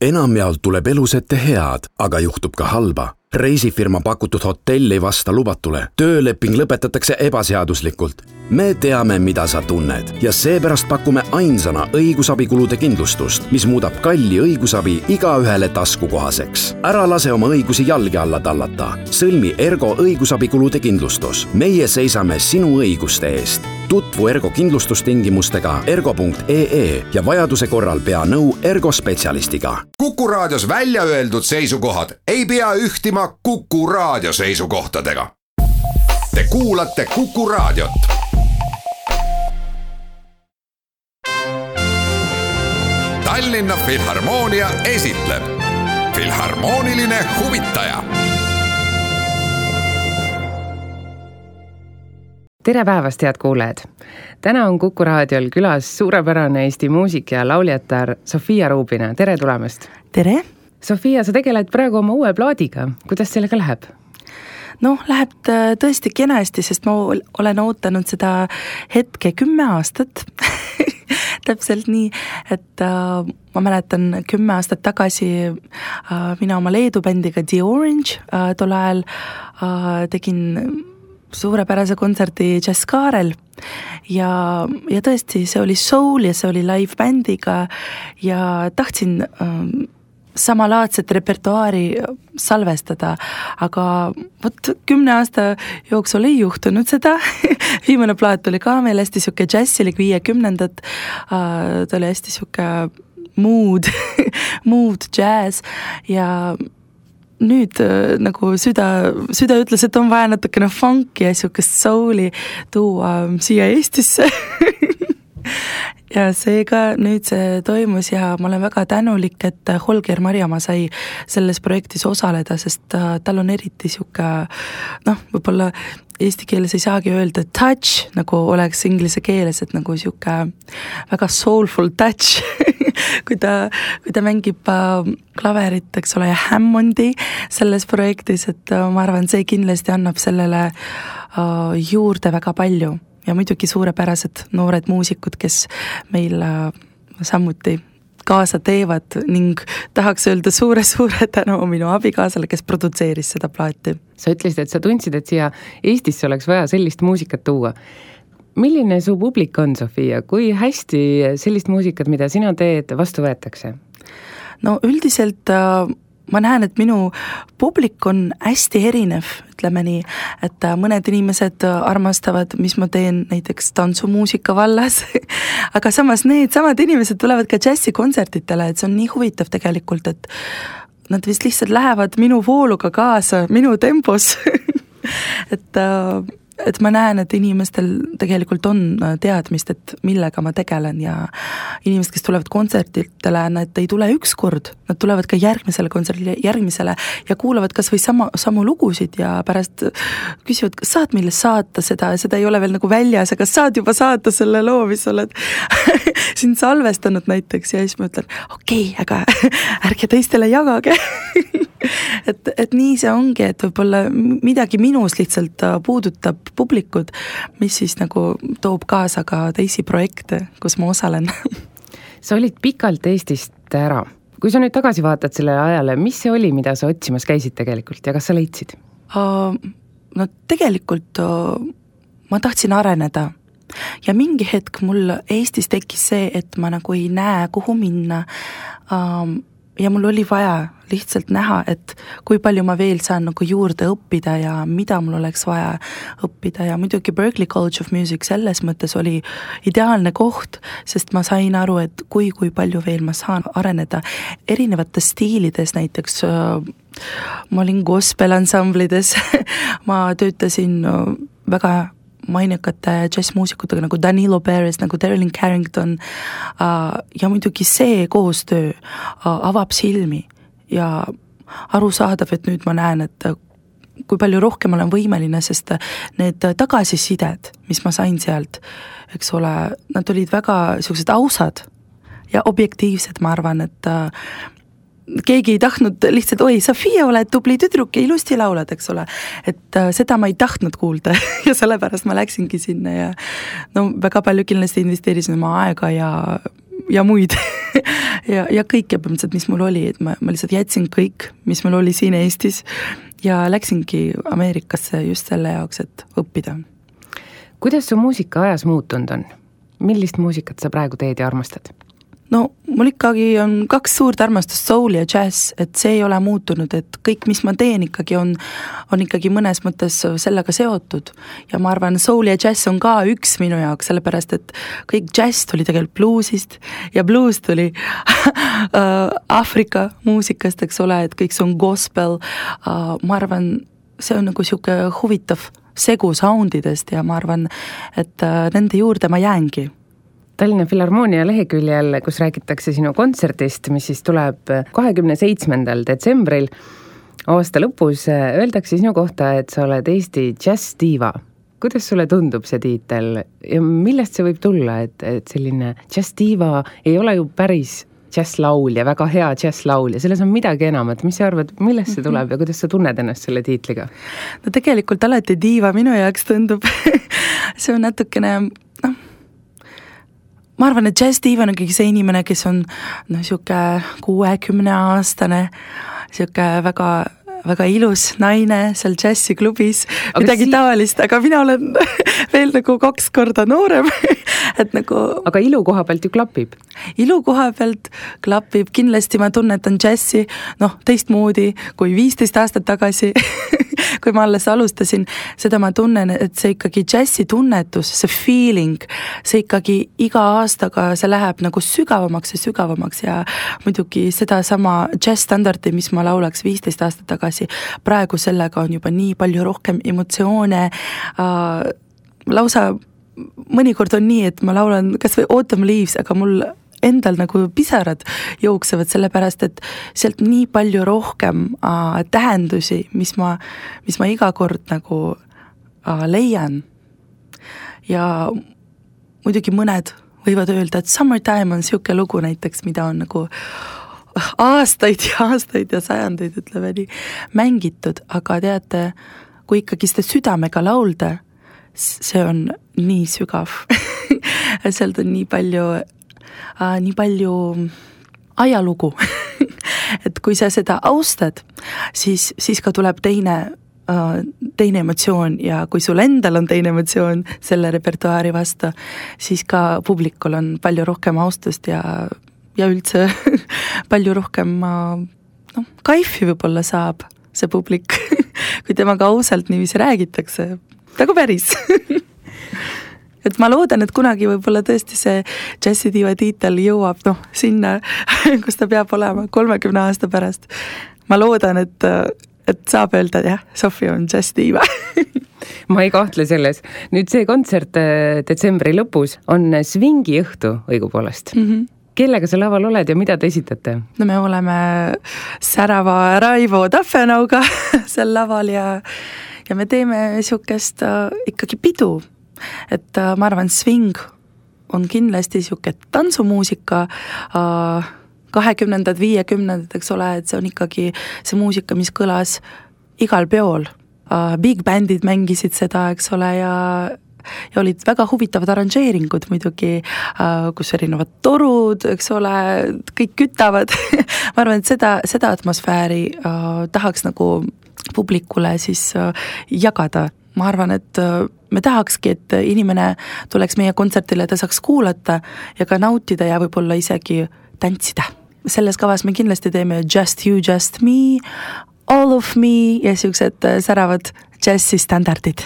enamjaolt tuleb elus ette head, aga juhtub ka halba. reisifirma pakutud hotell ei vasta lubatule, tööleping lõpetatakse ebaseaduslikult. me teame, mida sa tunned ja seepärast pakume ainsana õigusabikulude kindlustust, mis muudab kalli õigusabi igaühele taskukohaseks. ära lase oma õigusi jalge alla tallata. sõlmi Ergo õigusabikulude kindlustus. meie seisame sinu õiguste eest tutvu Ergo kindlustustingimustega ergo.ee ja vajaduse korral pea nõu Ergo spetsialistiga. kuku raadios välja öeldud seisukohad ei pea ühtima Kuku raadio seisukohtadega. Te kuulate Kuku raadiot. Tallinna Filharmoonia esitleb Filharmooniline huvitaja tere päevast, head kuulajad! täna on Kuku raadiol külas suurepärane Eesti muusik ja lauljatar Sofia Rubina, tere tulemast! tere! Sofia, sa tegeled praegu oma uue plaadiga, kuidas sellega läheb? noh, läheb tõesti kenasti, sest ma olen ootanud seda hetke kümme aastat täpselt nii, et äh, ma mäletan kümme aastat tagasi äh, mina oma Leedu bändiga The Orange äh, tol ajal äh, tegin suurepärase kontserdi Jazz Kaarel. Ja, ja tõesti, see oli soul ja see oli live-bändiga ja tahtsin ähm, samalaadset repertuaari salvestada, aga vot kümne aasta jooksul ei juhtunud seda. Viimane plaat oli ka meil hästi niisugune džässilik, viiekümnendad äh,, ta oli hästi niisugune mood mood jazz ja nüüd äh, nagu süda, süda ütles, et on vaja natukene funk'i ja sihukest soul'i tuua siia Eestisse ja seega nüüd see toimus ja ma olen väga tänulik, et Holger Marjamaa sai selles projektis osaleda, sest äh, tal on eriti sihuke noh, võib-olla eesti keeles ei saagi öelda touch, nagu oleks inglise keeles, et nagu sihuke väga soulful touch. Kui ta, kui ta mängib äh, klaverit, eks ole, ja Hammondi selles projektis, et äh, ma arvan, see kindlasti annab sellele äh, juurde väga palju ja muidugi suurepärased noored muusikud, kes meil samuti kaasa teevad ning tahaks öelda suure-suure tänu minu abikaasale, kes produtseeris seda plaati. sa ütlesid, et sa tundsid, et siia Eestisse oleks vaja sellist muusikat tuua milline su publik on, Sofia, kui hästi sellist muusikat, mida sina teed, vastu võetakse? no üldiselt äh, ma näen, et minu publik on hästi erinev, ütleme nii, et äh, mõned inimesed armastavad, mis ma teen näiteks tantsumuusika vallas aga samas needsamad inimesed tulevad ka džässikontsertidele, et see on nii huvitav tegelikult, et nad vist lihtsalt lähevad minu vooluga kaasa, minu tempos et äh, et ma näen, et inimestel tegelikult on äh, teadmist, et millega ma tegelen ja inimesed, kes tulevad kontsertidele, nad ei tule üks kord, nad tulevad ka järgmisele kontserdile, järgmisele ja kuulavad kas või sama, samu lugusid ja pärast küsivad, kas saad meile saata seda, seda ei ole veel nagu väljas, aga saad juba saata selle loo, mis sa oled siin salvestanud näiteks. Ja siis ma ütlen, okei okay,, aga ärge teistele jagage et, et nii see ongi, et võib-olla midagi minus lihtsalt äh, puudutab publikut, mis siis nagu toob kaasa ka teisi projekte, kus ma osalen sa olid pikalt Eestist ära, kui sa nüüd tagasi vaatad sellele ajale, mis see oli, mida sa otsimas käisid tegelikult ja kas sa leidsid? Uh,? no tegelikult uh, ma tahtsin areneda. Ja mingi hetk mul Eestis tekkis see, et ma nagu ei näe, kuhu minna. Um, ja mul oli vaja lihtsalt näha, et kui palju ma veel saan nagu juurde õppida ja mida mul oleks vaja õppida. Ja muidugi Berkeley College of Music selles mõttes oli ideaalne koht, sest ma sain aru, et kui, kui palju veel ma saan areneda erinevates stiilides, näiteks äh, ma olin gospel ansamblides ma töötasin äh, väga mainekate džässmuusikutega nagu Danilo Perez, nagu Derlin Carrington. Äh, ja muidugi see koostöö äh, avab silmi ja arusaadav, et nüüd ma näen, et kui palju rohkem olen võimeline, sest need tagasisided, mis ma sain sealt, eks ole, nad olid väga niisugused ausad ja objektiivsed, ma arvan, et keegi ei tahtnud lihtsalt, oi, Sofia, oled tubli tüdruk ja ilusti laulad, eks ole. et äh, seda ma ei tahtnud kuulda ja sellepärast ma läksingi sinna ja no väga palju kindlasti investeerisin oma aega ja ja muid ja, ja kõike põhimõtteliselt, mis mul oli, et ma, ma lihtsalt jätsin kõik, mis mul oli siin Eestis ja läksingi Ameerikasse just selle jaoks, et õppida. kuidas su muusika ajas muutunud on? millist muusikat sa praegu teed ja armastad? No mul ikkagi on kaks suurt armastust, soul ja džäss, et see ei ole muutunud, et kõik, mis ma teen ikkagi on, on ikkagi mõnes mõttes sellega seotud. ja ma arvan, soul ja džäss on ka üks minu jaoks, sellepärast et kõik džäss tuli tegelikult bluusist ja bluus tuli Aafrika muusikast, eks ole, et kõik see on gospel, ma arvan, see on nagu niisugune huvitav segu soundidest ja ma arvan, et nende juurde ma jäängi Tallinna Filharmoonia leheküljel, kus räägitakse sinu kontserdist, mis siis tuleb kahekümne seitsmendal detsembril aasta lõpus, öeldakse sinu kohta, et sa oled Eesti džässdiiva. kuidas sulle tundub see tiitel ja millest see võib tulla, et, et selline džässdiiva ei ole ju päris džässlaulja, väga hea džässlaulja, selles on midagi enamat, mis sa arvad, millest see tuleb ja kuidas sa tunned ennast selle tiitliga? no tegelikult alati diiva minu jaoks tundub see on natukene ma arvan, et Steve on ikkagi see inimene, kes on noh, niisugune kuuekümneaastane, niisugune väga väga ilus naine seal džässiklubis, midagi si taolist, aga mina olen veel nagu kaks korda noorem. Et nagu aga ilu koha pealt ju klapib? ilu koha pealt klapib, kindlasti ma tunnetan džässi noh, teistmoodi kui viisteist aastat tagasi kui ma alles alustasin, seda ma tunnen, et see ikkagi džässi tunnetus, see feeling, see ikkagi iga aastaga, see läheb nagu sügavamaks ja sügavamaks. Ja muidugi sedasama džässstandardi, mis ma laulaks viisteist aastat tagasi, praegu sellega on juba nii palju rohkem emotsioone äh,, lausa mõnikord on nii, et ma laulan kas või Autumn Leaves, aga mul endal nagu pisarad jooksevad, sellepärast et sealt nii palju rohkem äh, tähendusi, mis ma, mis ma iga kord nagu äh, leian. ja muidugi mõned võivad öelda, et Summertime on niisugune lugu näiteks, mida on nagu aastaid ja aastaid ja sajandeid, ütleme nii, mängitud, aga teate, kui ikkagi seda südamega laulda, see on nii sügav. Sealt on nii palju äh, nii palju ajalugu. Et kui sa seda austad, siis, siis ka tuleb teine äh, teine emotsioon ja kui sul endal on teine emotsioon selle repertuaari vastu, siis ka publikul on palju rohkem austust ja, ja üldse palju rohkem noh, kaifi võib-olla saab see publik kui temaga ausalt niiviisi räägitakse, nagu päris et ma loodan, et kunagi võib-olla tõesti see džässitiiva tiitel jõuab noh, sinna, kus ta peab olema kolmekümne aasta pärast. ma loodan, et, et saab öelda jah, Sofi on džässitiiva ma ei kahtle selles. nüüd see kontsert äh, detsembri lõpus on svingiõhtu õigupoolest mm. -hmm kellega sa laval oled ja mida te esitate? no me oleme särava Raivo Taffenauga seal laval ja, ja me teeme niisugust äh, ikkagi pidu et äh, ma arvan, sving on kindlasti niisugune tantsumuusika äh,, kahekümnendad, viiekümnendad, eks ole, et see on ikkagi see muusika, mis kõlas igal peol. Big bändid mängisid seda, eks ole, ja ja olid väga huvitavad arranžeeringud muidugi uh,, kus erinevad torud, eks ole, kõik kütavad. Ma arvan, et seda, seda atmosfääri uh, tahaks nagu publikule siis uh, jagada. Ma arvan, et äh, me tahakski, et inimene tuleks meie kontserdile, ta saaks kuulata ja ka nautida ja võib-olla isegi tantsida. selles kavas me kindlasti teeme Just you, just me, all of me ja siuksed äh, säravad džässi standardid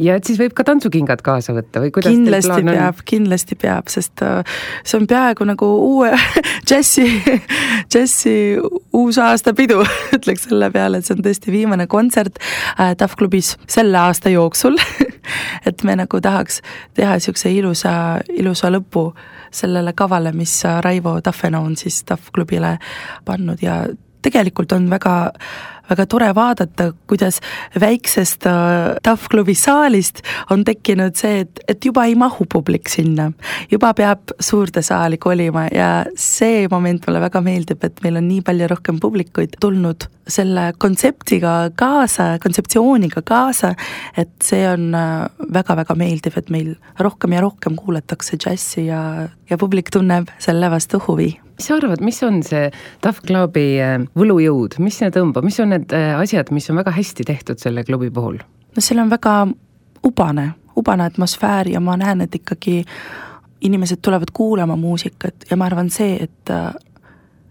ja et siis võib ka tantsukingad kaasa võtta või kuidas kindlasti peab, kindlasti peab, sest äh, see on peaaegu nagu uue džässi, džässi uusaasta-pidu ütleks selle peale, et see on tõesti viimane kontsert äh, TAF klubis selle aasta jooksul. Et me nagu tahaks teha niisuguse ilusa, ilusa lõpu sellele kavale, mis Raivo Taffenau on siis TAF klubile pannud ja tegelikult on väga väga tore vaadata, kuidas väiksest äh, TAF klubi saalist on tekkinud see, et, et juba ei mahu publik sinna. juba peab suurde saali kolima ja see moment mulle väga meeldib, et meil on nii palju rohkem publikuid tulnud selle kontseptiga kaasa, kontseptsiooniga kaasa, et see on väga-väga äh, meeldiv, et meil rohkem ja rohkem kuulatakse džässi ja, ja publik tunneb selle vastu huvi mis sa arvad, mis on see Tough Clubi äh, võlujõud, mis sinna tõmbab, mis on need äh, asjad, mis on väga hästi tehtud selle klubi puhul? no seal on väga ubane, ubane atmosfäär ja ma näen, et ikkagi inimesed tulevad kuulama muusikat ja ma arvan see, et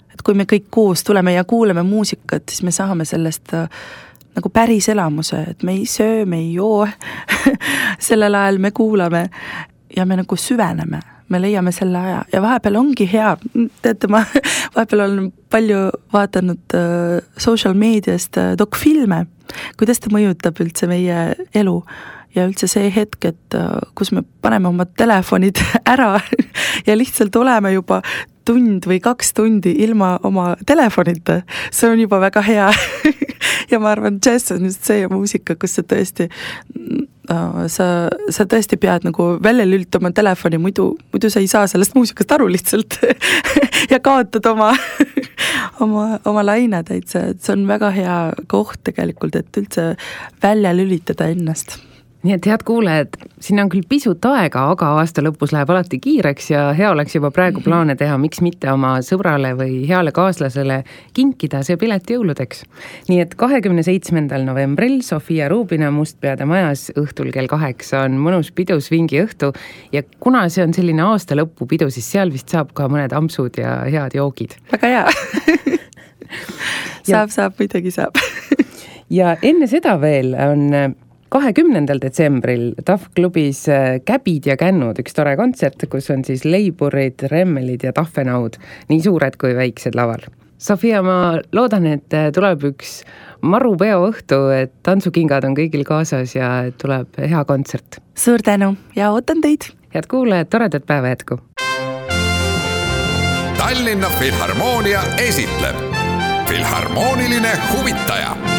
et kui me kõik koos tuleme ja kuulame muusikat, siis me saame sellest nagu päris elamuse, et me ei söö, me ei joo sellel ajal me kuulame ja me nagu süveneme me leiame selle aja. Ja vahepeal ongi hea, teate, ma vahepeal olen palju vaadanud äh, social meediast äh, dokfilme, kuidas ta mõjutab üldse meie elu ja üldse see hetk, et äh, kus me paneme oma telefonid ära ja lihtsalt oleme juba tund või kaks tundi ilma oma telefonita, see on juba väga hea. Ja ma arvan, džäss on just see muusika, kus sa tõesti sa, sa tõesti pead nagu välja lülitama telefoni, muidu, muidu sa ei saa sellest muusikast aru lihtsalt. Ja kaotad oma oma, oma laine täitsa, et see on väga hea koht tegelikult, et üldse välja lülitada ennast nii et head kuulajad, sinna on küll pisut aega, aga aasta lõpus läheb alati kiireks ja hea oleks juba praegu plaane teha, miks mitte oma sõbrale või heale kaaslasele kinkida see pilet jõuludeks. nii et kahekümne seitsmendal novembril Sofia Rubina Mustpeade majas õhtul kell kaheksa on mõnus pidus vingiõhtu ja kuna see on selline aasta lõpupidu, siis seal vist saab ka mõned ampsud ja head joogid. väga hea saab, saab, muidugi saab ja enne seda veel on kahekümnendal detsembril TAF klubis äh, Käbid ja kännud, üks tore kontsert, kus on siis leiburid, remmelid ja tahvenaud, nii suured kui väiksed laval. Sofia, ma loodan, et äh, tuleb üks maru peoõhtu, et tantsukingad on kõigil kaasas ja tuleb hea kontsert. suur tänu ja ootan teid! head kuulajad, toredat päeva jätku! Tallinna Filharmoonia esitleb Filharmooniline huvitaja